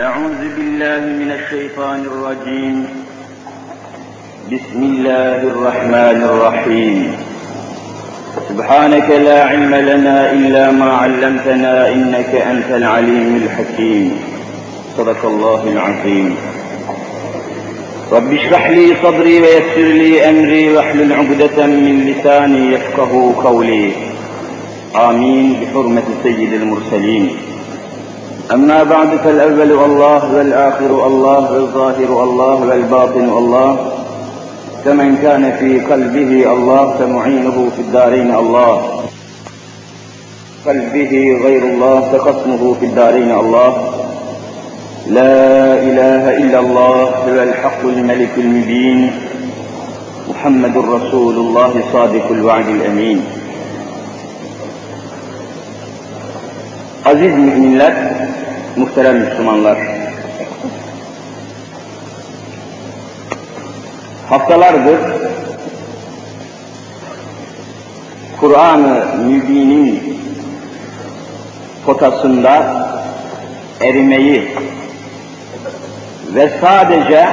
أعوذ بالله من الشيطان الرجيم. بسم الله الرحمن الرحيم. سبحانك لا علم لنا إلا ما علمتنا إنك أنت العليم الحكيم. صدق الله العظيم. رب اشرح لي صدري ويسر لي أمري واحلل عقدة من لساني يفقه قولي. آمين بحرمة سيد المرسلين. أما بعد فالأول الله والآخر الله والظاهر الله والباطن الله كمن كان في قلبه الله فمعينه في الدارين الله. قلبه غير الله فقسمه في الدارين الله. لا إله إلا الله هو الحق الملك المبين. محمد رسول الله صادق الوعد الأمين. Aziz müminler, muhterem Müslümanlar. Haftalardır Kur'an-ı Mübin'in potasında erimeyi ve sadece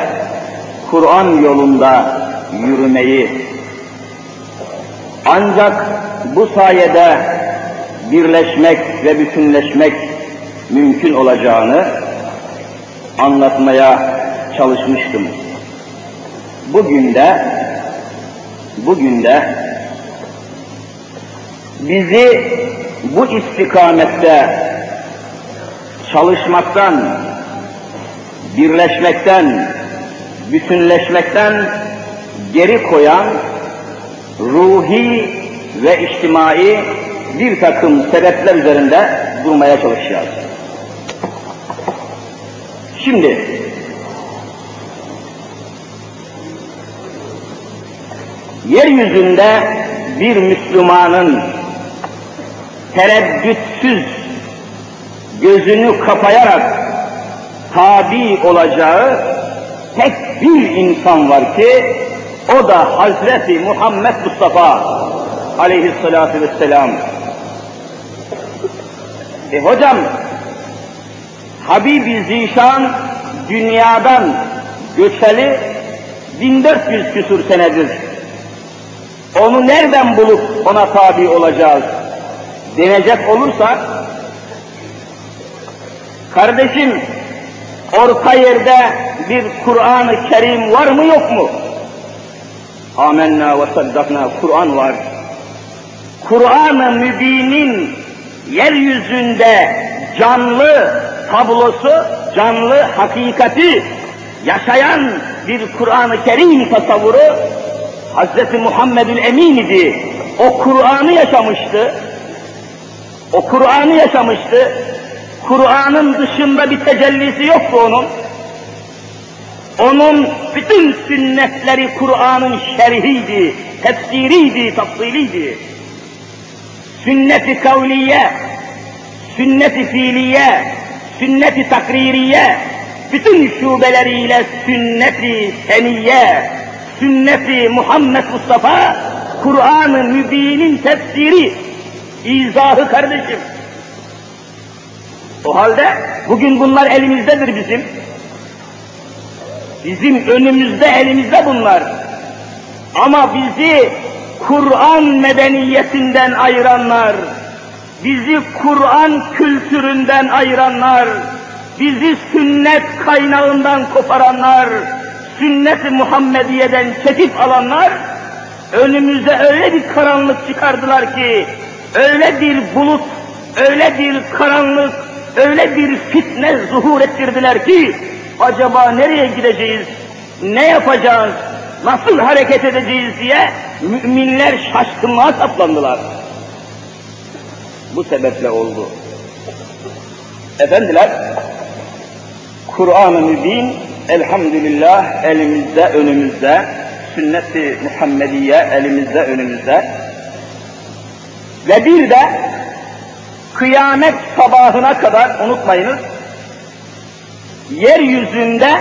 Kur'an yolunda yürümeyi ancak bu sayede birleşmek ve bütünleşmek mümkün olacağını anlatmaya çalışmıştım. Bugün de bugün de bizi bu istikamette çalışmaktan, birleşmekten, bütünleşmekten geri koyan ruhi ve içtimai bir takım sebepler üzerinde durmaya çalışacağız. Şimdi yeryüzünde bir Müslümanın tereddütsüz gözünü kapayarak tabi olacağı tek bir insan var ki o da Hazreti Muhammed Mustafa aleyhissalatu vesselam. E hocam, Habibi Zişan dünyadan göçeli 1400 küsur senedir. Onu nereden bulup ona tabi olacağız? Denecek olursa, kardeşim orta yerde bir Kur'an-ı Kerim var mı yok mu? Amenna ve saddakna Kur'an var. Kur'an-ı Mübin'in yeryüzünde canlı tablosu, canlı hakikati yaşayan bir Kur'an-ı Kerim tasavvuru Hz. Muhammedül Emin idi. O Kur'an'ı yaşamıştı. O Kur'an'ı yaşamıştı. Kur'an'ın dışında bir tecellisi yoktu onun. Onun bütün sünnetleri Kur'an'ın şerhiydi, tefsiriydi, tafsiliydi. Sünnet-i kavliye, sünnet-i fiiliye, sünnet-i takririye, bütün şubeleriyle sünnet-i seniye, sünnet-i Muhammed Mustafa, Kur'an-ı Mübin'in tefsiri, izahı kardeşim. O halde bugün bunlar elimizdedir bizim. Bizim önümüzde, elimizde bunlar. Ama bizi Kur'an medeniyetinden ayıranlar, bizi Kur'an kültüründen ayıranlar, bizi sünnet kaynağından koparanlar, sünnet-i Muhammediye'den çekip alanlar, önümüze öyle bir karanlık çıkardılar ki, öyle bir bulut, öyle bir karanlık, öyle bir fitne zuhur ettirdiler ki, acaba nereye gideceğiz, ne yapacağız, nasıl hareket edeceğiz diye müminler şaşkınlığa saplandılar. Bu sebeple oldu. Efendiler, Kur'an-ı Mübin elhamdülillah elimizde, önümüzde, sünnet-i Muhammediye elimizde, önümüzde. Ve bir de kıyamet sabahına kadar unutmayınız, yeryüzünde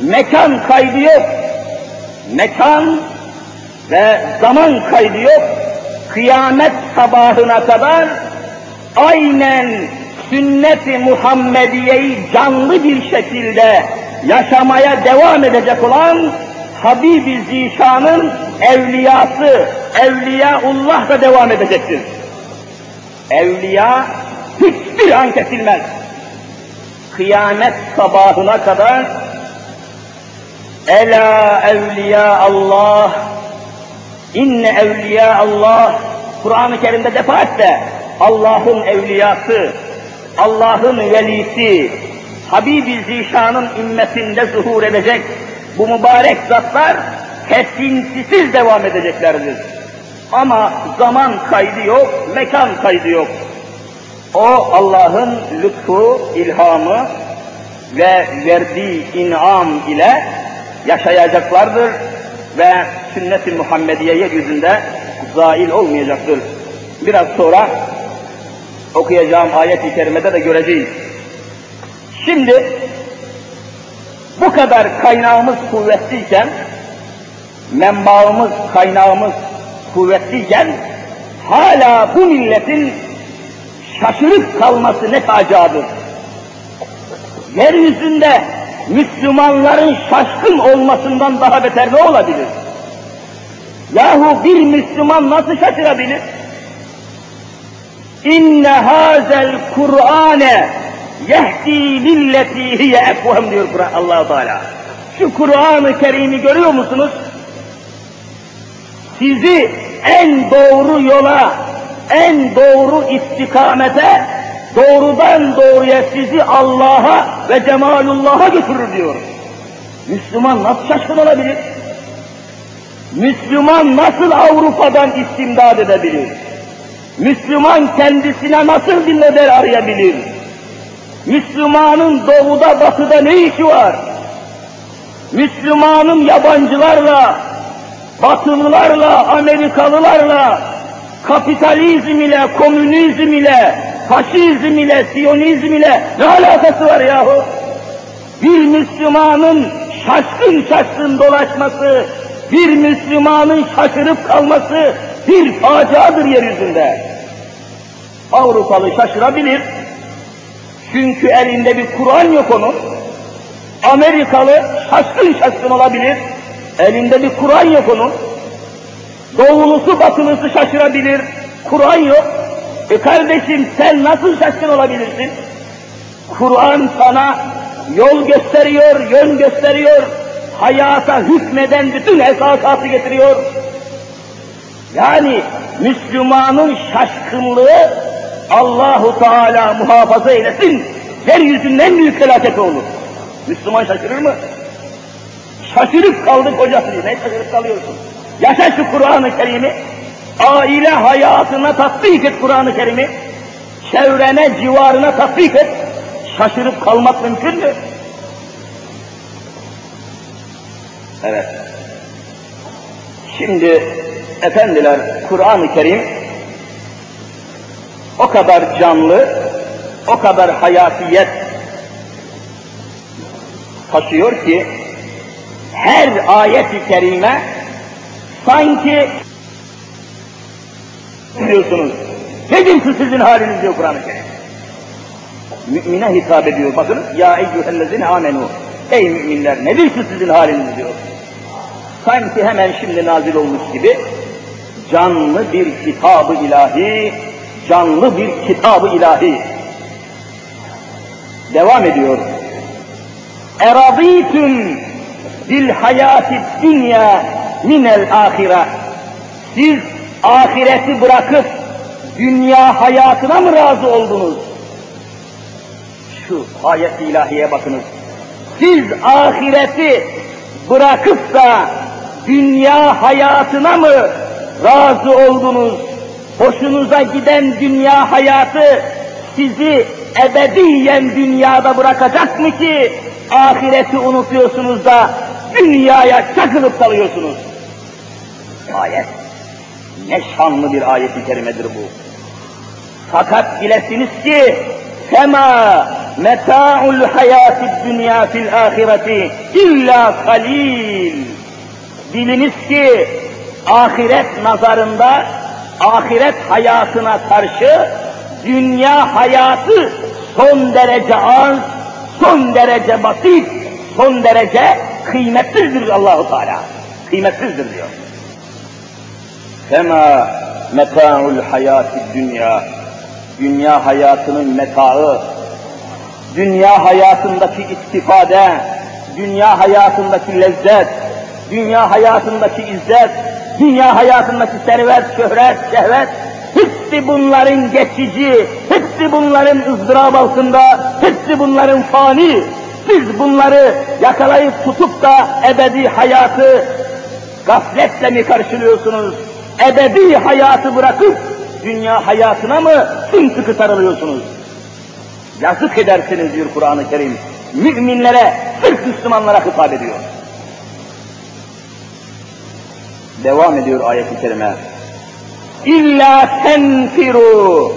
mekan kaydı yok. Mekan ve zaman kaydı yok. Kıyamet sabahına kadar aynen sünnet-i Muhammediye'yi canlı bir şekilde yaşamaya devam edecek olan Habib-i Zişan'ın evliyası, Evliyaullah da devam edecektir. Evliya hiçbir an kesilmez. Kıyamet sabahına kadar Ela evliya Allah inne evliya Allah Kur'an-ı Kerim'de defaatle Allah'ın evliyası, Allah'ın velisi, Habib-i Zişan'ın ümmetinde zuhur edecek bu mübarek zatlar kesintisiz devam edeceklerdir. Ama zaman kaydı yok, mekan kaydı yok. O Allah'ın lütfu, ilhamı ve verdiği inam ile yaşayacaklardır ve sünnet-i Muhammediye yeryüzünde zail olmayacaktır. Biraz sonra okuyacağım ayet-i kerimede de göreceğiz. Şimdi bu kadar kaynağımız kuvvetliyken, menbaımız, kaynağımız kuvvetliyken, hala bu milletin şaşırıp kalması ne faciadır. Yeryüzünde Müslümanların şaşkın olmasından daha beter ne olabilir? Yahu bir Müslüman nasıl şaşırabilir? İnne hazel Kur'ane yehdi lilleti hiye ekvem diyor Allah Teala. Şu Kur'an-ı Kerim'i görüyor musunuz? Sizi en doğru yola, en doğru istikamete, doğrudan doğruya sizi Allah'a ve cemalullah'a götürür diyor. Müslüman nasıl şaşkın olabilir? Müslüman nasıl Avrupa'dan istimdad edebilir? Müslüman kendisine nasıl model arayabilir? Müslümanın doğuda batıda ne işi var? Müslümanın yabancılarla, batılılarla, Amerikalılarla, kapitalizm ile, komünizm ile, faşizm ile, siyonizm ile ne alakası var yahu? Bir Müslümanın şaşkın şaşkın dolaşması, bir Müslümanın şaşırıp kalması bir faciadır yeryüzünde. Avrupalı şaşırabilir, çünkü elinde bir Kur'an yok onun. Amerikalı şaşkın şaşkın olabilir. Elinde bir Kur'an yok onun. Doğulusu batılısı şaşırabilir. Kur'an yok. E kardeşim sen nasıl şaşkın olabilirsin? Kur'an sana yol gösteriyor, yön gösteriyor. Hayata hükmeden bütün esasatı getiriyor. Yani Müslümanın şaşkınlığı Allahu Teala muhafaza eylesin, yeryüzünün en büyük felaketi olur. Müslüman şaşırır mı? Şaşırıp kaldık hocası, ne şaşırıp kalıyorsun? Yaşa şu Kur'an-ı Kerim'i, aile hayatına tatbik et Kur'an-ı Kerim'i, çevrene, civarına tatbik et, şaşırıp kalmak mümkün mü? Evet. Şimdi efendiler Kur'an-ı Kerim o kadar canlı, o kadar hayatiyet taşıyor ki her ayet-i kerime sanki biliyorsunuz. Nedir şu sizin haliniz diyor Kur'an-ı Kerim. Mümine hitap ediyor. Bakın ya eyyühellezine amenu. Ey müminler nedir şu sizin haliniz diyor. Sanki hemen şimdi nazil olmuş gibi canlı bir kitabı ilahi canlı bir kitabı ilahi. Devam ediyor. Eradîtüm bil hayati dünya minel ahire. Siz ahireti bırakıp dünya hayatına mı razı oldunuz? Şu ayet ilahiye bakınız. Siz ahireti bırakıp da dünya hayatına mı razı oldunuz? hoşunuza giden dünya hayatı sizi ebediyen dünyada bırakacak mı ki ahireti unutuyorsunuz da dünyaya çakılıp kalıyorsunuz? Ayet. Ne şanlı bir ayeti kerimedir bu. Fakat bilesiniz ki Sema meta'ul hayati dünya fil ahireti illa kalil. Biliniz ki ahiret nazarında ahiret hayatına karşı dünya hayatı son derece az, son derece basit, son derece kıymetsizdir Allahu Teala. Kıymetsizdir diyor. Fema meta'ul hayati dünya. Dünya hayatının metaı, dünya hayatındaki istifade, dünya hayatındaki lezzet, dünya hayatındaki izzet, dünya hayatındaki servet, şöhret, şehvet, hepsi bunların geçici, hepsi bunların ızdırap altında, hepsi bunların fani. Siz bunları yakalayıp tutup da ebedi hayatı gafletle mi karşılıyorsunuz? Ebedi hayatı bırakıp dünya hayatına mı sımsıkı sarılıyorsunuz? Yazık edersiniz diyor Kur'an-ı Kerim. Müminlere, sırf Müslümanlara hitap ediyor. Devam ediyor ayet-i kerime. İlla tenfiru.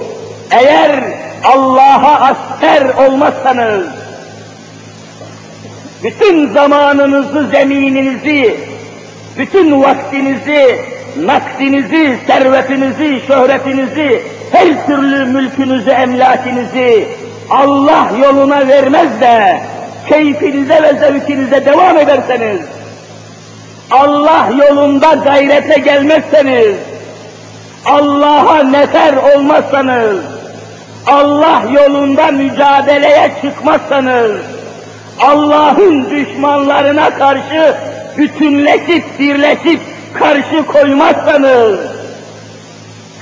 Eğer Allah'a asker olmazsanız, bütün zamanınızı, zemininizi, bütün vaktinizi, nakdinizi, servetinizi, şöhretinizi, her türlü mülkünüzü, emlakinizi Allah yoluna vermez de keyfinize ve zevkinize devam ederseniz, Allah yolunda gayrete gelmezseniz, Allah'a nefer olmazsanız, Allah yolunda mücadeleye çıkmazsanız, Allah'ın düşmanlarına karşı bütünleşip, birleşip karşı koymazsanız,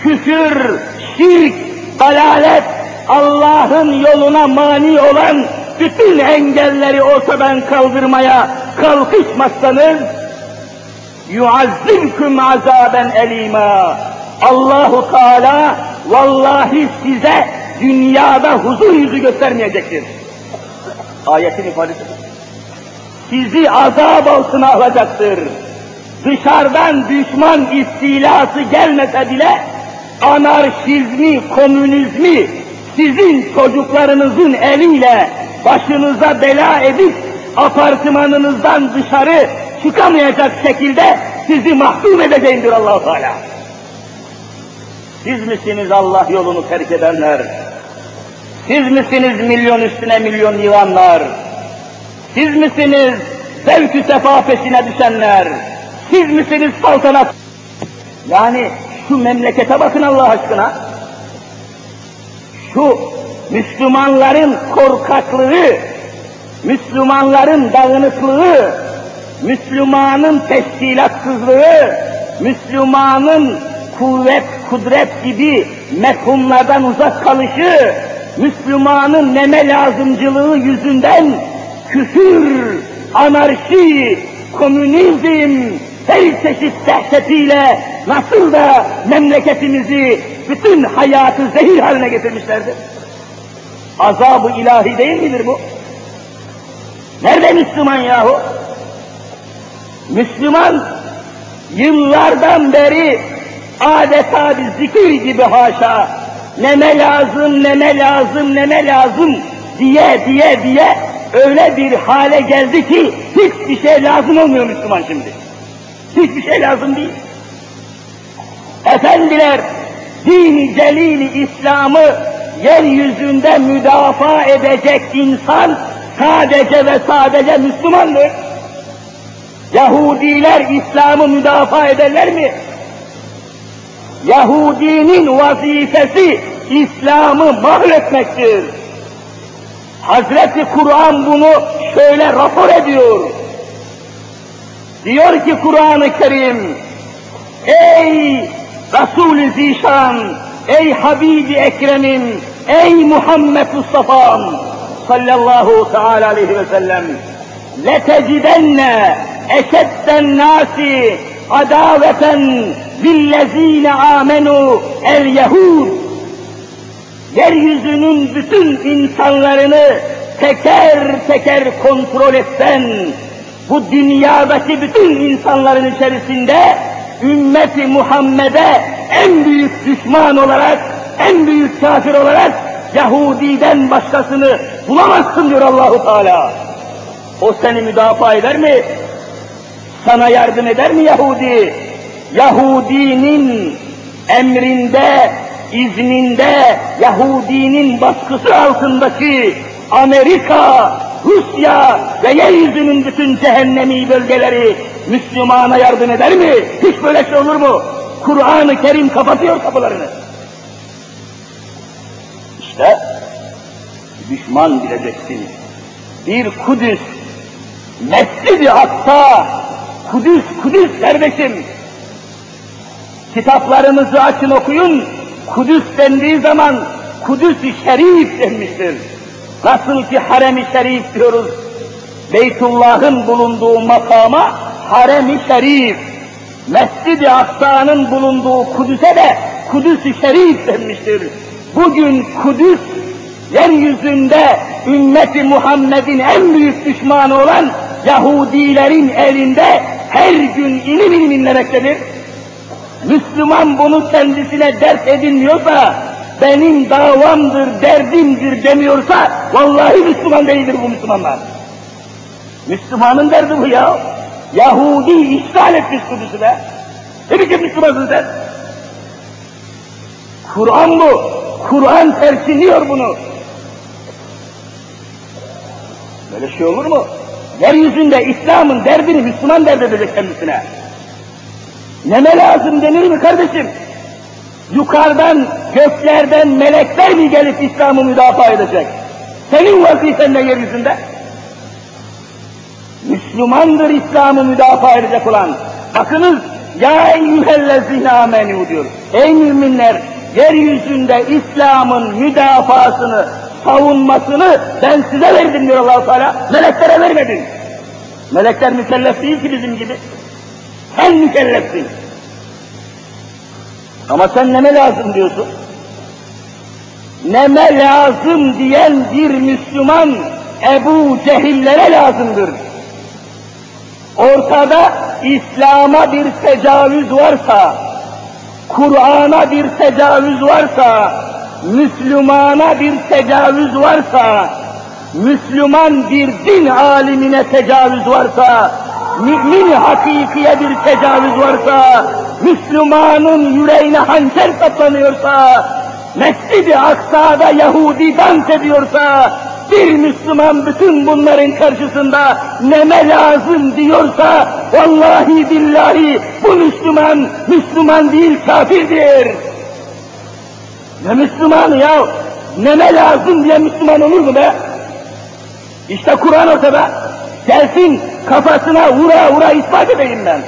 küfür, şirk, dalalet, Allah'ın yoluna mani olan bütün engelleri ortadan kaldırmaya kalkışmazsanız, yuazzimkum azaben elima. Allahu Teala vallahi size dünyada huzur yüzü göstermeyecektir. Ayetin ifadesi. Sizi azap altına alacaktır. Dışarıdan düşman istilası gelmese bile anarşizmi, komünizmi sizin çocuklarınızın eliyle başınıza bela edip apartmanınızdan dışarı çıkamayacak şekilde sizi mahkum edeceğimdir allah Teala. Siz misiniz Allah yolunu terk edenler? Siz misiniz milyon üstüne milyon yılanlar? Siz misiniz zevk-ü sefa peşine düşenler? Siz misiniz saltanat? Yani şu memlekete bakın Allah aşkına. Şu Müslümanların korkaklığı, Müslümanların dağınıklığı, Müslümanın teşkilatsızlığı, Müslümanın kuvvet, kudret gibi mefhumlardan uzak kalışı, Müslümanın neme lazımcılığı yüzünden küfür, anarşi, komünizm, her çeşit dehşetiyle nasıl da memleketimizi, bütün hayatı zehir haline getirmişlerdir. Azab-ı ilahi değil midir bu? Nerede Müslüman yahu? Müslüman yıllardan beri adeta bir zikir gibi haşa, neme lazım, neme lazım, neme lazım diye diye diye öyle bir hale geldi ki hiçbir şey lazım olmuyor Müslüman şimdi. Hiçbir şey lazım değil. Efendiler, dini celili İslam'ı yeryüzünde müdafaa edecek insan sadece ve sadece Müslümandır. Yahudiler İslam'ı müdafaa ederler mi? Yahudinin vazifesi İslam'ı mahvetmektir. Hazreti Kur'an bunu şöyle rapor ediyor. Diyor ki Kur'an-ı Kerim, ey Resul-i Zişan, ey Habibi Ekrem'im, ey Muhammed Mustafa'm sallallahu teala aleyhi ve sellem, letecibenne eşedden nasi adaveten billezine amenu el yehud. Yeryüzünün bütün insanlarını teker teker kontrol etsen bu dünyadaki bütün insanların içerisinde ümmeti Muhammed'e en büyük düşman olarak, en büyük kafir olarak Yahudi'den başkasını bulamazsın diyor Allahu Teala. O seni müdafaa eder mi? Sana yardım eder mi Yahudi? Yahudinin emrinde izninde Yahudinin baskısı altındaki Amerika, Rusya ve yeryüzünün bütün cehennemi bölgeleri Müslümana yardım eder mi? Hiç böyle şey olur mu? Kur'an-ı Kerim kapatıyor kapılarını. İşte düşman bileceksin. Bir Kudüs, Mescid-i Aksa, Kudüs, Kudüs kardeşim. Kitaplarınızı açın okuyun, Kudüs dendiği zaman Kudüs-i Şerif denmiştir. Nasıl ki harem-i şerif diyoruz, Beytullah'ın bulunduğu makama harem-i şerif, Mescid-i Aksa'nın bulunduğu Kudüs'e de Kudüs-i Şerif denmiştir. Bugün Kudüs, yeryüzünde ümmeti Muhammed'in en büyük düşmanı olan Yahudilerin elinde her gün ilim ilim inlemektedir. Müslüman bunu kendisine dert edinmiyorsa, benim davamdır, derdimdir demiyorsa, vallahi Müslüman değildir bu Müslümanlar. Müslümanın derdi bu ya. Yahudi işgal etmiş Kudüs'ü be. Ne biçim Müslümansın sen? Kur'an bu. Kur'an tersiniyor bunu. Böyle şey olur mu? Yeryüzünde İslam'ın derdini Müslüman dert edecek kendisine. Neme lazım denir mi kardeşim? Yukarıdan, göklerden melekler mi gelip İslam'ı müdafaa edecek? Senin vazifen ne yeryüzünde? Müslümandır İslam'ı müdafaa edecek olan. Bakınız, ya eyyühellezine amenü diyor. Ey müminler, yeryüzünde İslam'ın müdafasını, savunmasını ben size verdim diyor allah Teala. Meleklere vermedim. Melekler mükellef değil ki bizim gibi. Sen mükellefsin. Ama sen neme lazım diyorsun? Neme lazım diyen bir Müslüman Ebu Cehillere lazımdır. Ortada İslam'a bir tecavüz varsa, Kur'an'a bir tecavüz varsa, Müslümana bir tecavüz varsa, Müslüman bir din alimine tecavüz varsa, mümin hakikiye bir tecavüz varsa, Müslümanın yüreğine hançer saplanıyorsa, Mescid-i Aksa'da Yahudi dans ediyorsa, bir Müslüman bütün bunların karşısında neme lazım diyorsa, vallahi billahi bu Müslüman, Müslüman değil kafirdir. Ne Müslüman ya? Neme lazım diye Müslüman olur mu be? İşte Kur'an ortada. Gelsin kafasına vura vura ispat edeyim ben.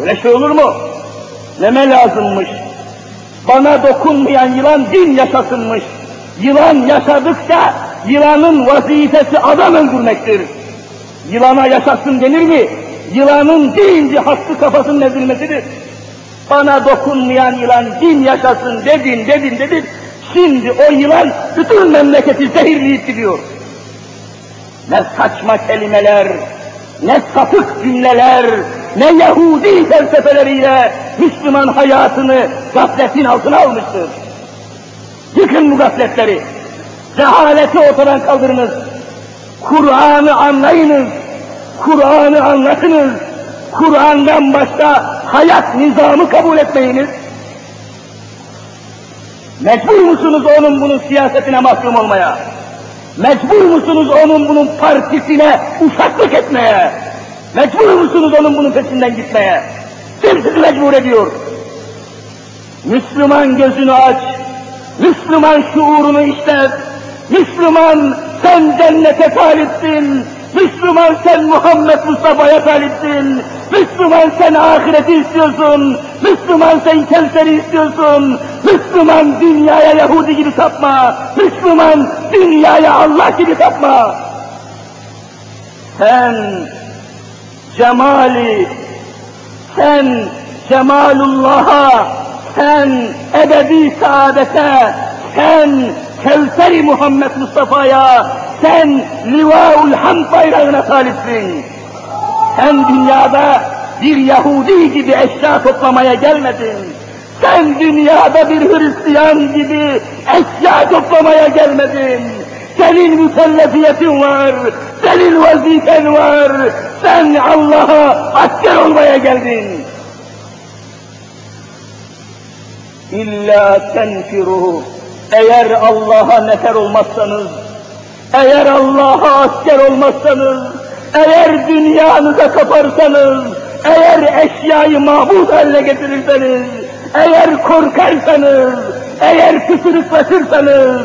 Öyle şey olur mu? Neme lazımmış? Bana dokunmayan yılan din yaşasınmış. Yılan yaşadıkça yılanın vazifesi adam öldürmektir. Yılana yaşasın denir mi? Yılanın deyince hakkı kafasının ezilmesidir. Bana dokunmayan yılan din yaşasın dedin dedin dedin. Şimdi o yılan bütün memleketi zehirleyip gidiyor. Ne saçma kelimeler, ne sapık cümleler, ne Yahudi felsefeleriyle Müslüman hayatını gafletin altına almıştır. Yıkın bu gafletleri. Cehaleti ortadan kaldırınız. Kur'an'ı anlayınız. Kur'an'ı anlatınız. Kur'an'dan başka hayat nizamı kabul etmeyiniz. Mecbur musunuz onun bunun siyasetine mahkum olmaya? Mecbur musunuz onun bunun partisine uşaklık etmeye? Mecbur musunuz onun bunun peşinden gitmeye? Kim sizi mecbur ediyor? Müslüman gözünü aç, Müslüman şuurunu işlet, Müslüman sen cennete talipsin, Müslüman sen Muhammed Mustafa'ya talipsin, Müslüman sen ahireti istiyorsun, Müslüman sen Kevser'i istiyorsun, Müslüman dünyaya Yahudi gibi tapma, Müslüman dünyaya Allah gibi tapma. Sen cemali, sen cemalullah'a, sen ebedi saadete, sen Kevser-i Muhammed Mustafa'ya, sen Livaul Hamd bayrağına talipsin. Sen dünyada bir Yahudi gibi eşya toplamaya gelmedin. Sen dünyada bir Hristiyan gibi eşya toplamaya gelmedin. Senin mükellefiyetin var, senin vazifen var. Sen Allah'a asker olmaya geldin. İlla tenfiruhu. Eğer Allah'a nefer olmazsanız, eğer Allah'a asker olmazsanız, eğer dünyanıza kaparsanız, eğer eşyayı mahbus haline getirirseniz, eğer korkarsanız, eğer küçülükletirsanız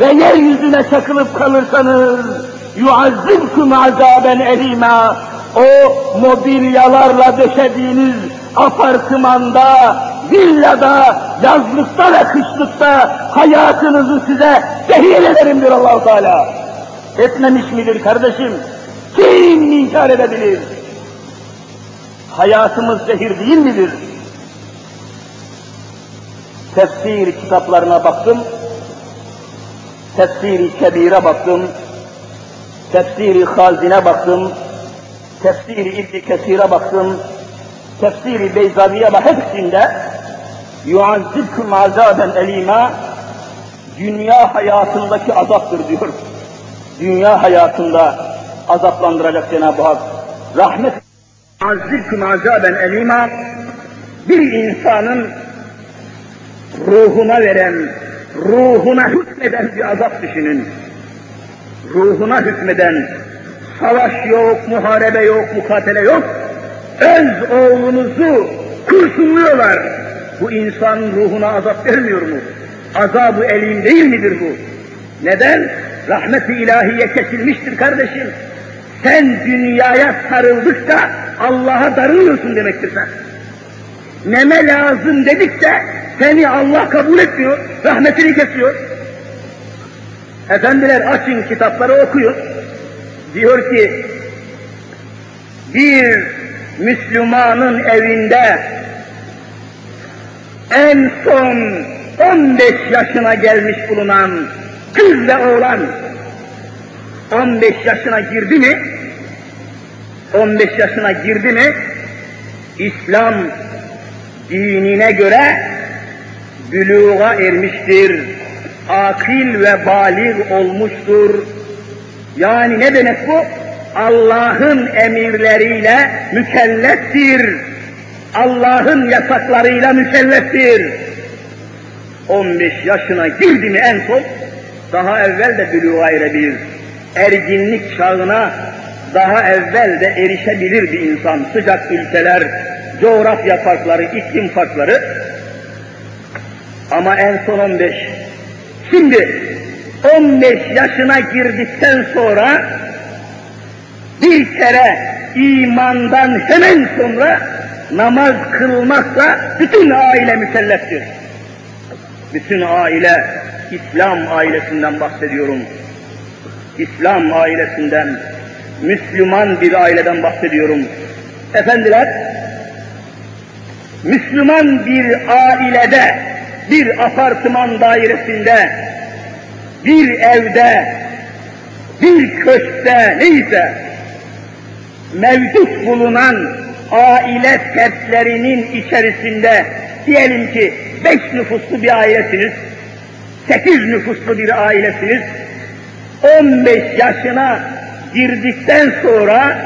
ve yeryüzüne çakılıp kalırsanız, yuazzibkum azaben elima, o mobilyalarla döşediğiniz apartmanda, villada, yazlıkta ve kışlıkta hayatınızı size zehir ederim diyor allah Teala. Etmemiş midir kardeşim? Kim inkar edebilir? Hayatımız zehir değil midir? Tefsir kitaplarına baktım, tefsiri kebire baktım, tefsiri hazine baktım, tefsiri İbn Kesir'e baktım, tefsiri Beyzavi'ye bak hepsinde yuazzibkum azaben elima dünya hayatındaki azaptır diyor. Dünya hayatında azaplandıracak Cenab-ı Hak. Rahmet yuazzibkum azaben elima bir insanın ruhuna veren, ruhuna hükmeden bir azap düşünün. Ruhuna hükmeden, savaş yok, muharebe yok, mukatele yok. Öz oğlunuzu kurşunluyorlar. Bu insanın ruhuna azap vermiyor mu? Azabı elim değil midir bu? Neden? Rahmet-i ilahiye kesilmiştir kardeşim. Sen dünyaya sarıldıkça Allah'a darılıyorsun demektir sen. Neme lazım dedikçe seni Allah kabul etmiyor, rahmetini kesiyor. Efendiler açın kitapları okuyun. Diyor ki, bir Müslümanın evinde en son 15 yaşına gelmiş bulunan kız ve oğlan 15 yaşına girdi mi 15 yaşına girdi mi İslam dinine göre büluğa ermiştir. Akil ve balik olmuştur. Yani ne demek bu? Allah'ın emirleriyle mükelleftir. Allah'ın yasaklarıyla mükelleftir. 15 yaşına girdi mi en son, daha evvel de büluğa erebilir. Erginlik çağına daha evvel de erişebilir bir insan. Sıcak ülkeler, coğrafya farkları, iklim farkları. Ama en son 15. Şimdi 15 yaşına girdikten sonra bir kere imandan hemen sonra namaz kılmakla bütün aile mükelleftir. Bütün aile, İslam ailesinden bahsediyorum. İslam ailesinden, Müslüman bir aileden bahsediyorum. Efendiler, Müslüman bir ailede, bir apartman dairesinde, bir evde, bir köşkte neyse mevcut bulunan aile fertlerinin içerisinde diyelim ki beş nüfuslu bir ailesiniz, sekiz nüfuslu bir ailesiniz, on beş yaşına girdikten sonra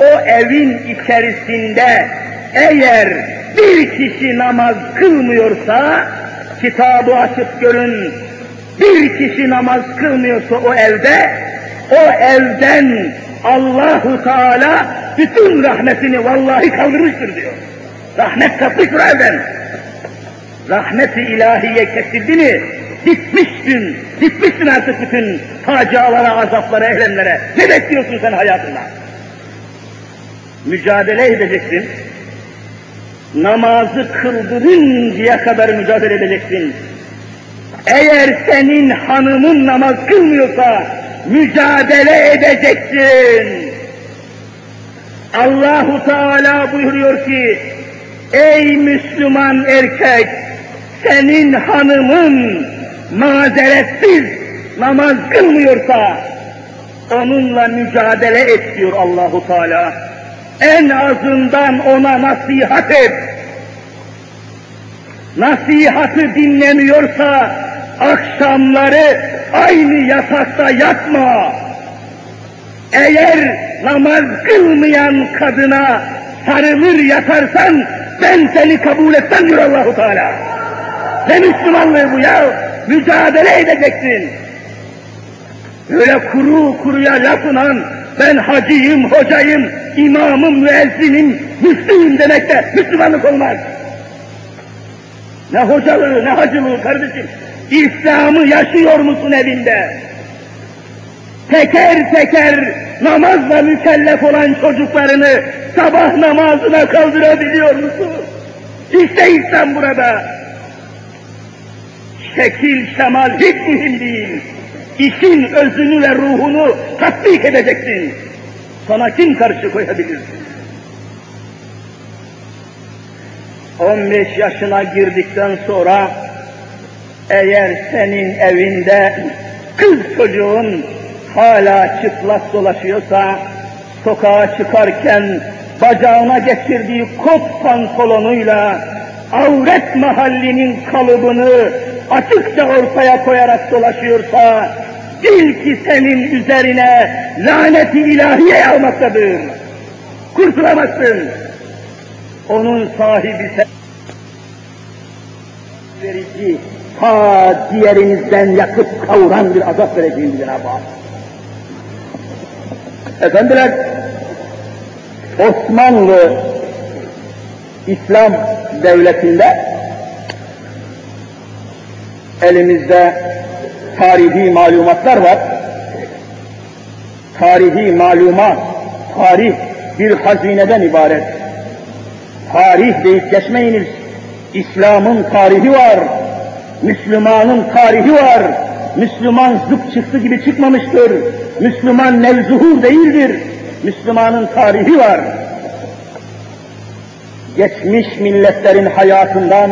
o evin içerisinde eğer bir kişi namaz kılmıyorsa, kitabı açıp görün, bir kişi namaz kılmıyorsa o evde, o evden Allahu Teala bütün rahmetini vallahi kaldırmıştır diyor. Rahmet kalkmıştır evden. Rahmet-i ilahiye kesildi mi, bitmişsin, bitmişsin artık bütün facialara, azaplara, eylemlere. Ne bekliyorsun sen hayatında? Mücadele edeceksin. Namazı kıldırıncaya kadar mücadele edeceksin. Eğer senin hanımın namaz kılmıyorsa mücadele edeceksin. Allahu Teala buyuruyor ki, ey Müslüman erkek, senin hanımın mazeretsiz namaz kılmıyorsa, onunla mücadele et diyor Allahu Teala. En azından ona nasihat et. Nasihatı dinlemiyorsa, akşamları aynı yatakta yatma. Eğer namaz kılmayan kadına sarılır yatarsan ben seni kabul etmem diyor Allahu Teala. Ne Müslümanlığı bu ya? Mücadele edeceksin. Öyle kuru kuruya lafınan ben hacıyım, hocayım, imamım, müezzinim, Müslüyüm demekte Müslümanlık olmaz. Ne hocalığı, ne hacılığı kardeşim. İslam'ı yaşıyor musun evinde? Teker teker namazla mükellef olan çocuklarını sabah namazına kaldırabiliyor musun? İşte İslam burada. Şekil, şemal hiç mühim değil. İşin özünü ve ruhunu tatbik edeceksin. Sana kim karşı koyabilir? 15 yaşına girdikten sonra eğer senin evinde kız çocuğun hala çıplak dolaşıyorsa, sokağa çıkarken bacağına geçirdiği kot pantolonuyla avret mahallinin kalıbını açıkça ortaya koyarak dolaşıyorsa, bil ki senin üzerine laneti ilahiye yağmaktadır. Kurtulamazsın. Onun sahibi sen verici, ta diğerinizden yakıp kavuran bir azap vereceğim Cenab-ı Hak. Efendiler, Osmanlı İslam devletinde elimizde tarihi malumatlar var. Tarihi malumat, tarih bir hazineden ibaret. Tarih deyip geçmeyiniz. İslam'ın tarihi var. Müslümanın tarihi var. Müslüman zıp çıktı gibi çıkmamıştır. Müslüman nevzuhur değildir. Müslümanın tarihi var. Geçmiş milletlerin hayatından,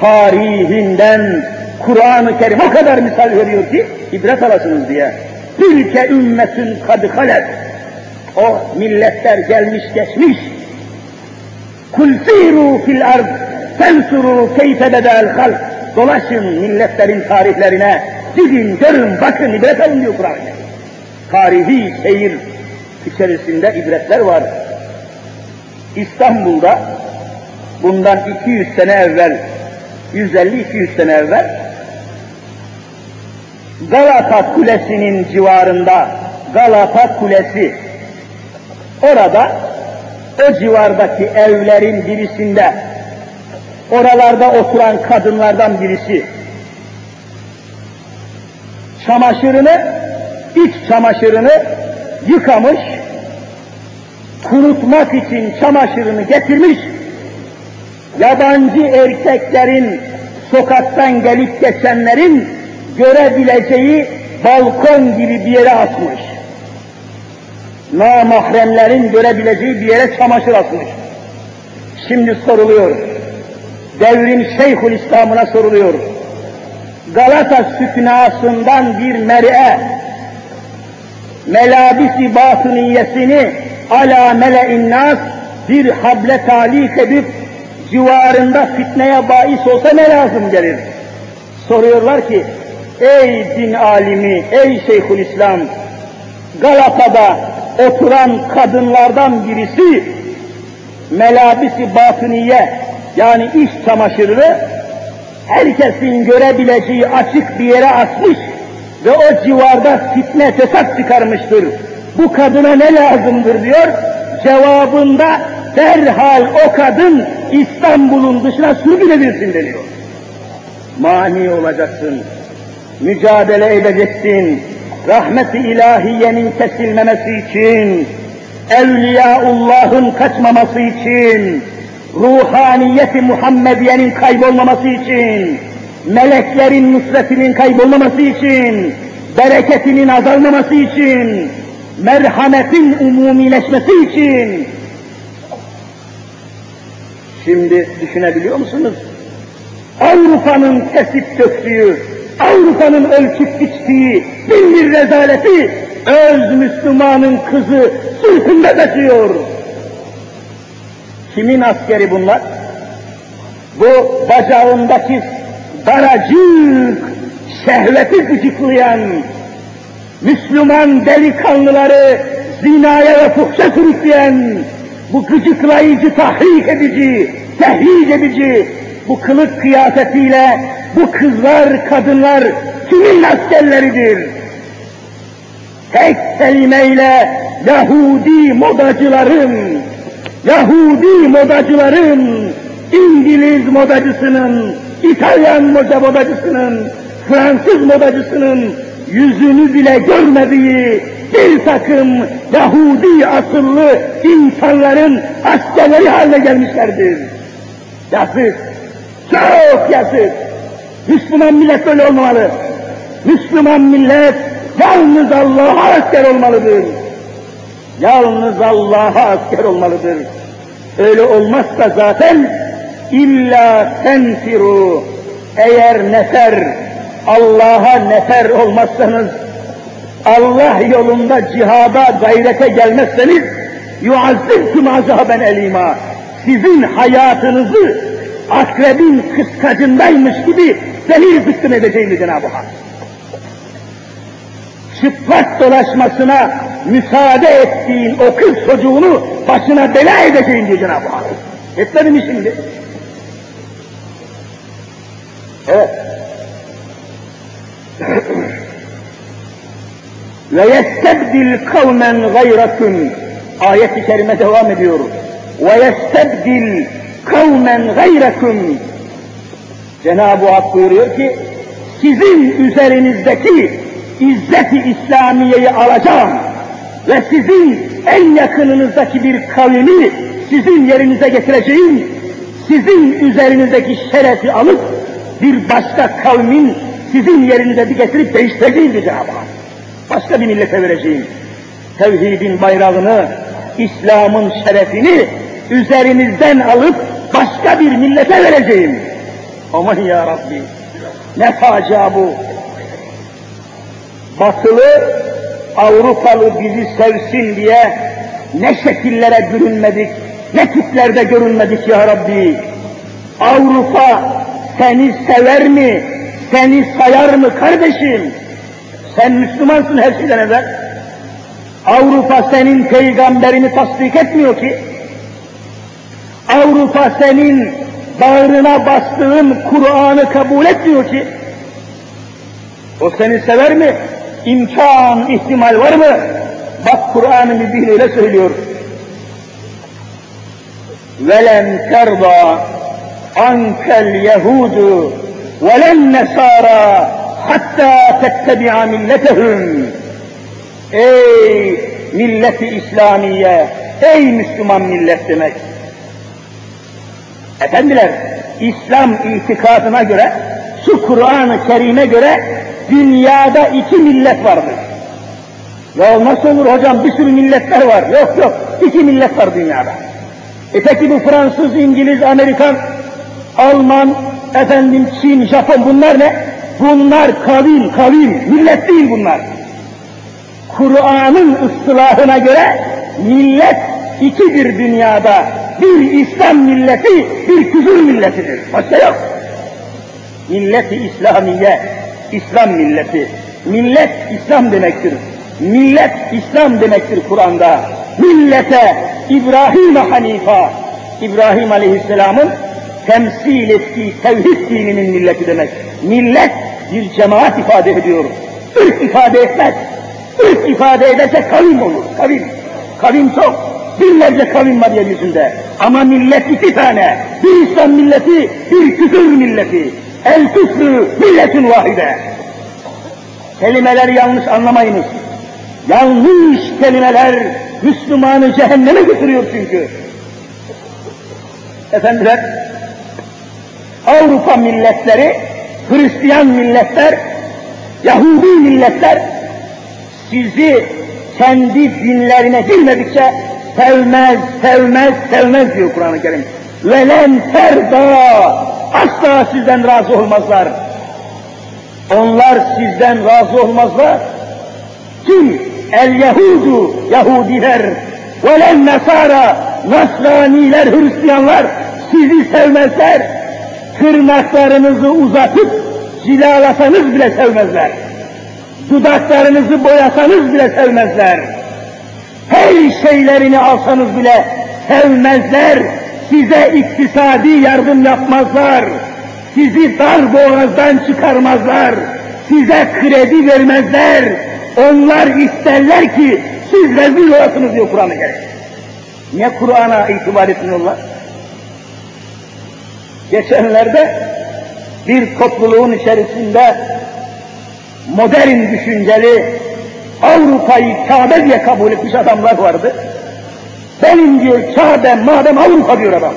tarihinden Kur'an-ı Kerim o kadar misal veriyor ki ibret alasınız diye. Tilke ümmetün kad halet. O milletler gelmiş geçmiş. Kul siru fil ard tensuru keyfe bedel halk. Dolaşın milletlerin tarihlerine. Gidin, görün, bakın, ibret alın diyor Kur'an. Tarihi seyir içerisinde ibretler var. İstanbul'da bundan 200 sene evvel, 150-200 sene evvel Galata Kulesi'nin civarında, Galata Kulesi, orada o civardaki evlerin birisinde, oralarda oturan kadınlardan birisi, çamaşırını, iç çamaşırını yıkamış, kurutmak için çamaşırını getirmiş, yabancı erkeklerin sokaktan gelip geçenlerin görebileceği balkon gibi bir yere asmış. Namahremlerin görebileceği bir yere çamaşır asmış. Şimdi soruluyor. Devrin Şeyhül İslam'ına soruluyor. Galata süknasından bir mer'e melabisi batıniyesini ala mele'in nas bir hable talik edip civarında fitneye bahis olsa ne lazım gelir? Soruyorlar ki, ey din alimi, ey Şeyhülislam, Galata'da oturan kadınlardan birisi melabisi batıniye yani iş çamaşırını herkesin görebileceği açık bir yere asmış ve o civarda fitne fesat çıkarmıştır. Bu kadına ne lazımdır diyor. Cevabında derhal o kadın İstanbul'un dışına sürgün deniyor. Mani olacaksın, mücadele edeceksin, rahmet-i ilahiyenin kesilmemesi için, Evliyaullah'ın kaçmaması için, ruhaniyeti Muhammediye'nin kaybolmaması için, meleklerin nusretinin kaybolmaması için, bereketinin azalmaması için, merhametin umumileşmesi için. Şimdi düşünebiliyor musunuz? Avrupa'nın kesip döktüğü, Avrupa'nın ölçüp biçtiği bin bir rezaleti öz Müslümanın kızı sırtında taşıyor. Kimin askeri bunlar? Bu bacağındaki daracık şehveti gıcıklayan Müslüman delikanlıları zinaya ve fuhşa sürükleyen bu gıcıklayıcı, tahrik edici, tehric edici bu kılık kıyafetiyle bu kızlar, kadınlar kimin askerleridir? Tek kelimeyle Yahudi modacıların, Yahudi modacıların, İngiliz modacısının, İtalyan moda modacısının, Fransız modacısının yüzünü bile görmediği bir takım Yahudi asıllı insanların askerleri haline gelmişlerdir. Yazık, çok yazık. Müslüman millet böyle olmalı. Müslüman millet yalnız Allah'a asker olmalıdır. Yalnız Allah'a asker olmalıdır. Öyle olmazsa zaten illa tenfiru eğer nefer Allah'a nefer olmazsanız Allah yolunda cihada gayrete gelmezseniz yuazzibtum azaben elima sizin hayatınızı akrebin kıskacındaymış gibi delil zıkkın edeceğim Cenab-ı Hak. Çıplak dolaşmasına müsaade ettiğin o kız çocuğunu başına bela edeceğim diyor Cenab-ı Hak. Etmedi mi şimdi? Evet. Ve yestebdil kavmen gayrakum. Ayet-i kerime devam ediyor. Ve yestebdil kavmen gayrakum. Cenab-ı Hak buyuruyor ki, sizin üzerinizdeki izzet-i İslamiye'yi alacağım ve sizin en yakınınızdaki bir kavmi sizin yerinize getireceğim, sizin üzerinizdeki şerefi alıp bir başka kavmin sizin yerinize bir getirip değiştireceğim diyor Cenab-ı Hak. Başka bir millete vereceğim. Tevhidin bayrağını, İslam'ın şerefini üzerinizden alıp başka bir millete vereceğim. Aman ya Rabbi, ne facia bu. Batılı, Avrupalı bizi sevsin diye ne şekillere bürünmedik, ne tiplerde görünmedik ya Rabbi. Avrupa seni sever mi, seni sayar mı kardeşim? Sen Müslümansın her şeyden evvel. Avrupa senin peygamberini tasdik etmiyor ki. Avrupa senin bağrına bastığın Kur'an'ı kabul etmiyor ki. O seni sever mi? İmkan, ihtimal var mı? Bak Kur'an-ı Mübin öyle söylüyor. وَلَنْ تَرْضَى عَنْكَ الْيَهُودُ وَلَا النَّسَارَى حَتَّى تَتَّبِعَ مِلَّتَهُمْ Ey milleti İslamiye, ey Müslüman millet demek. Efendiler, İslam itikadına göre, şu Kur'an-ı Kerim'e göre dünyada iki millet vardır. Ya nasıl olur hocam bir sürü milletler var. Yok yok, iki millet var dünyada. E peki bu Fransız, İngiliz, Amerikan, Alman, efendim Çin, Japon bunlar ne? Bunlar kavim, kavim, millet değil bunlar. Kur'an'ın ıslahına göre millet ikidir dünyada. Bir İslam milleti, bir küfür milletidir. Başka yok. Milleti İslamiye, İslam milleti. Millet İslam demektir. Millet İslam demektir Kur'an'da. Millete İbrahim Hanifa, İbrahim Aleyhisselam'ın temsil ettiği tevhid dininin milleti demek. Millet bir cemaat ifade ediyor. Irk ifade etmez. Irk ifade ederse kavim olur. Kavim. Kavim çok. Binlerce kavim var yeryüzünde. Ama millet iki tane. Bir İslam milleti, bir küfür milleti. El küfrü milletin vahide. Kelimeleri yanlış anlamayınız. Yanlış kelimeler Müslümanı cehenneme götürüyor çünkü. Efendiler, Avrupa milletleri, Hristiyan milletler, Yahudi milletler sizi kendi dinlerine girmedikçe sevmez, sevmez, sevmez diyor Kur'an-ı Kerim. Velen terda asla sizden razı olmazlar. Onlar sizden razı olmazlar. Kim? El Yahudu, Yahudiler, velen Nasara, Nasraniler, Hristiyanlar sizi sevmezler. Tırnaklarınızı uzatıp cilalasanız bile sevmezler. Dudaklarınızı boyasanız bile sevmezler. Her şeylerini alsanız bile sevmezler. size iktisadi yardım yapmazlar. Sizi dar boğazdan çıkarmazlar. Size kredi vermezler. Onlar isterler ki siz rezil olasınız diyor Kur'an-ı Kerim. Niye Kur'an'a itibar etmiyorlar? Geçenlerde bir topluluğun içerisinde modern düşünceli Avrupa'yı Kabe diye kabul etmiş adamlar vardı. Benim diyor Kabe madem Avrupa diyor adam.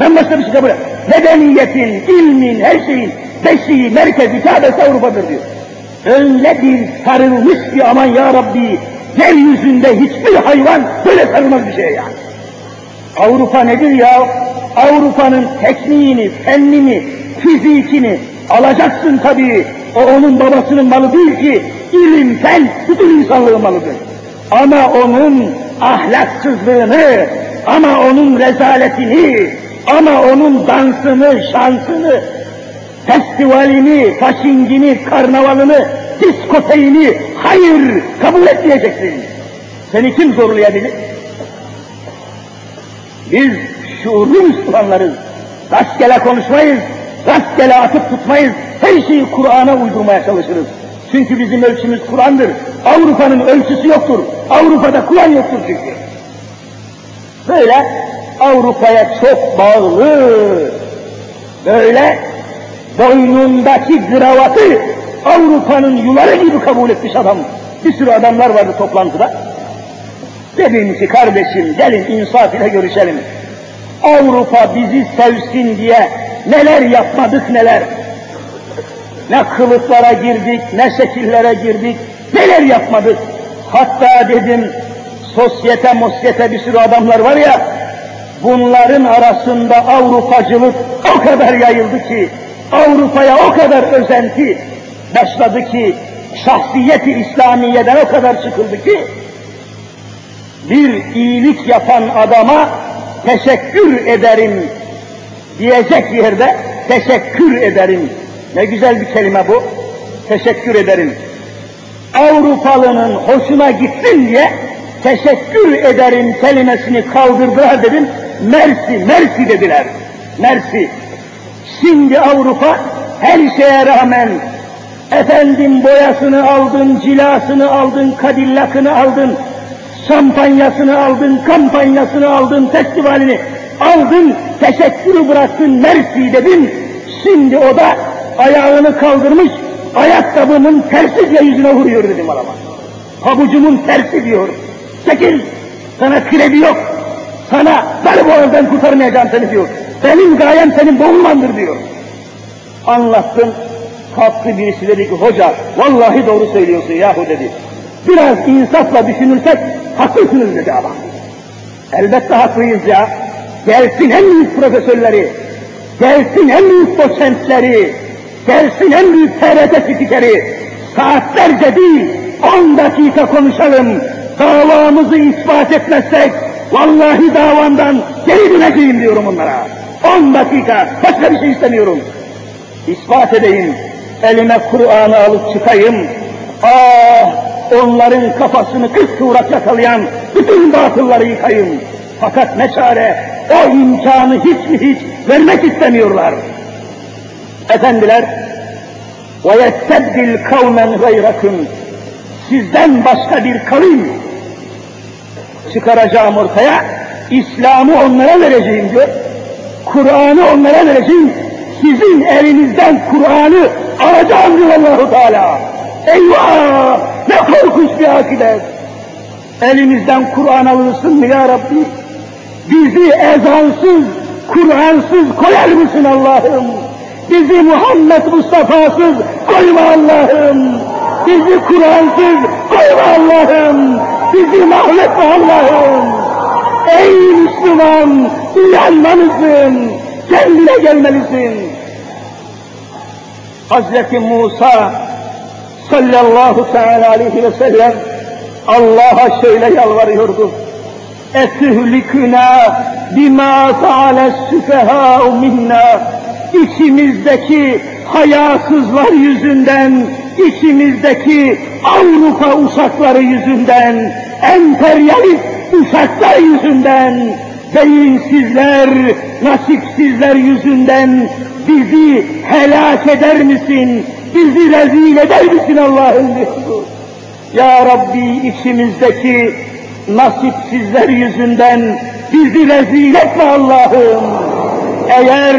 Ben başka bir şey kabul et. Medeniyetin, ilmin, her şeyin beşiği, merkezi, Kabe'si Avrupa'dır diyor. Öyle bir sarılmış ki aman ya Rabbi, yeryüzünde hiçbir hayvan böyle sarılmaz bir şey yani. Avrupa nedir ya? Avrupa'nın tekniğini, fennini, fizikini alacaksın tabii. O onun babasının malı değil ki, ilim, fen, bütün insanlığın malıdır. Ama onun ahlaksızlığını, ama onun rezaletini, ama onun dansını, şansını, festivalini, faşingini, karnavalını, diskoteyini, hayır kabul etmeyeceksin. Seni kim zorlayabilir? Biz şuurlu Müslümanlarız. Rastgele konuşmayız, rastgele atıp tutmayız, her şeyi Kur'an'a uydurmaya çalışırız. Çünkü bizim ölçümüz Kur'an'dır. Avrupa'nın ölçüsü yoktur. Avrupa'da Kur'an yoktur çünkü. Böyle Avrupa'ya çok bağlı, böyle boynundaki kravatı Avrupa'nın yuları gibi kabul etmiş adam. Bir sürü adamlar vardı toplantıda. Dedim ki kardeşim gelin insaf ile görüşelim. Avrupa bizi sevsin diye neler yapmadık neler. Ne kılıklara girdik, ne şekillere girdik, neler yapmadık. Hatta dedim sosyete mosyete bir sürü adamlar var ya, bunların arasında Avrupacılık o kadar yayıldı ki, Avrupa'ya o kadar özenti başladı ki, şahsiyeti İslamiye'den o kadar çıkıldı ki, bir iyilik yapan adama teşekkür ederim diyecek yerde teşekkür ederim. Ne güzel bir kelime bu. Teşekkür ederim. Avrupalının hoşuna gitsin diye teşekkür ederim kelimesini kaldırdılar dedim. Mersi, mersi dediler. Mersi. Şimdi Avrupa her şeye rağmen efendim boyasını aldın, cilasını aldın, kadillakını aldın, şampanyasını aldın, kampanyasını aldın, festivalini aldın, teşekkürü bıraktın, mersi dedin. Şimdi o da ayağını kaldırmış, ayakkabımın tersiyle yüzüne vuruyor dedim adama. Pabucumun tersi diyor. Çekil, sana kredi yok. Sana dar boğazdan kurtarmayacağım seni diyor. Benim gayem senin boğulmandır diyor. Anlattım, kalktı birisi dedi ki hoca vallahi doğru söylüyorsun yahu dedi. Biraz insafla düşünürsek haklısınız dedi adam. Elbette haklıyız ya. Gelsin en büyük profesörleri, gelsin en büyük doçentleri, gelsin en büyük TRT spikeri. Saatlerce değil, on dakika konuşalım. Davamızı ispat etmezsek, vallahi davandan geri döneceğim diyorum onlara. On dakika, başka bir şey istemiyorum. İspat edeyim, elime Kur'an'ı alıp çıkayım. Ah, onların kafasını kırk tuğrak yakalayan bütün batılları yıkayım. Fakat ne çare, o imkanı hiç mi hiç vermek istemiyorlar. Efendiler, وَيَسْتَبْدِلْ قَوْمًا غَيْرَكُمْ Sizden başka bir kavim çıkaracağım ortaya, İslam'ı onlara vereceğim diyor. Kur'an'ı onlara vereceğim, sizin elinizden Kur'an'ı alacağım diyor Allahu Teala. Eyvah! Ne korkunç bir akibet! Elimizden Kur'an alırsın mı ya Rabbi? Bizi ezansız, Kur'ansız koyar mısın Allah'ım? Bizi Muhammed Mustafa'sız koyma Allah'ım. Bizi Kur'ansız koyma Allah'ım. Bizi mahvetme Allah'ım. Ey Müslüman, uyanmalısın, kendine gelmelisin. Hazreti Musa sallallahu teala aleyhi ve sellem Allah'a şöyle yalvarıyordu. Etühliküna bima faale süfehâ'u minna. İçimizdeki hayasızlar yüzünden, içimizdeki Avrupa uşakları yüzünden, emperyalist uşaklar yüzünden beyinsizler, nasipsizler yüzünden bizi helak eder misin? Bizi rezil eder misin diyordu. Ya Rabbi içimizdeki nasipsizler yüzünden bizi rezil etme Allah'ım. Eğer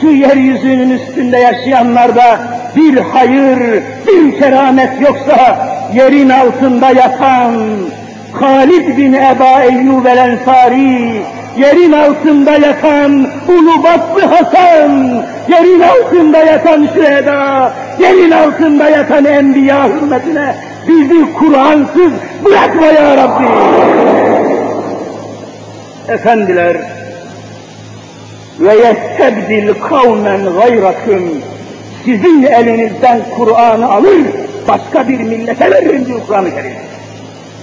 şu yeryüzünün üstünde yaşayanlarda bir hayır, bir keramet yoksa yerin altında yatan Halid bin Eba Eyyub el Ensari, yerin altında yatan Ulubatlı Hasan, yerin altında yatan Şüheda, yerin altında yatan Enbiya hürmetine bizi Kur'ansız bırakma ya Rabbi. Efendiler, ve yestebdil kavmen gayrakum sizin elinizden Kur'an'ı alır, başka bir millete veririm diyor Kur'an-ı Kerim.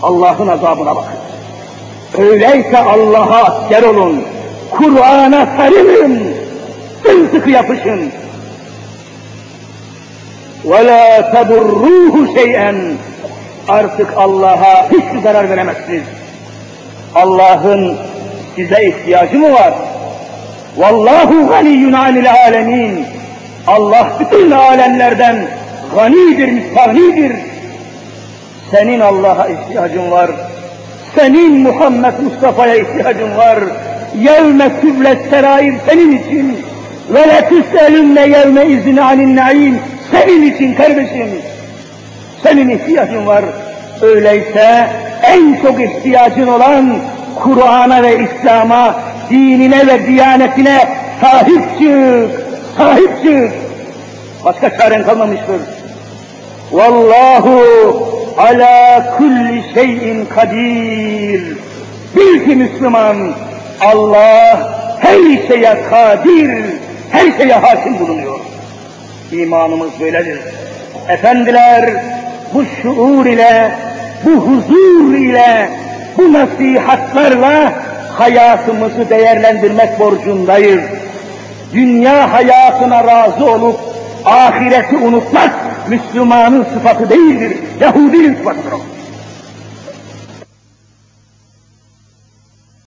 Allah'ın azabına bakın. Öyleyse Allah'a asker olun, Kur'an'a sarılın, sımsıkı yapışın. وَلَا تَضُرُّوهُ şeyen Artık Allah'a hiçbir zarar veremezsiniz. Allah'ın size ihtiyacı mı var? Vallahu ganiyyun anil alemin. Allah bütün alemlerden ganidir, müstahnidir. Senin Allah'a ihtiyacın var. Senin Muhammed Mustafa'ya ihtiyacın var. Yevme tüblet serair senin için. Ve le tüselünne yevme izine anin naim. Senin için kardeşim. Senin ihtiyacın var. Öyleyse en çok ihtiyacın olan Kur'an'a ve İslam'a, dinine ve diyanetine sahip çık, sahip çık. Başka çaren kalmamıştır. Vallahu ala kulli şeyin kadir. Bil ki Müslüman, Allah her şeye kadir, her şeye hakim bulunuyor. İmanımız böyledir. Efendiler, bu şuur ile, bu huzur ile, bu nasihatlarla hayatımızı değerlendirmek borcundayız. Dünya hayatına razı olup ahireti unutmak Müslümanın sıfatı değildir. Yahudinin sıfatıdır.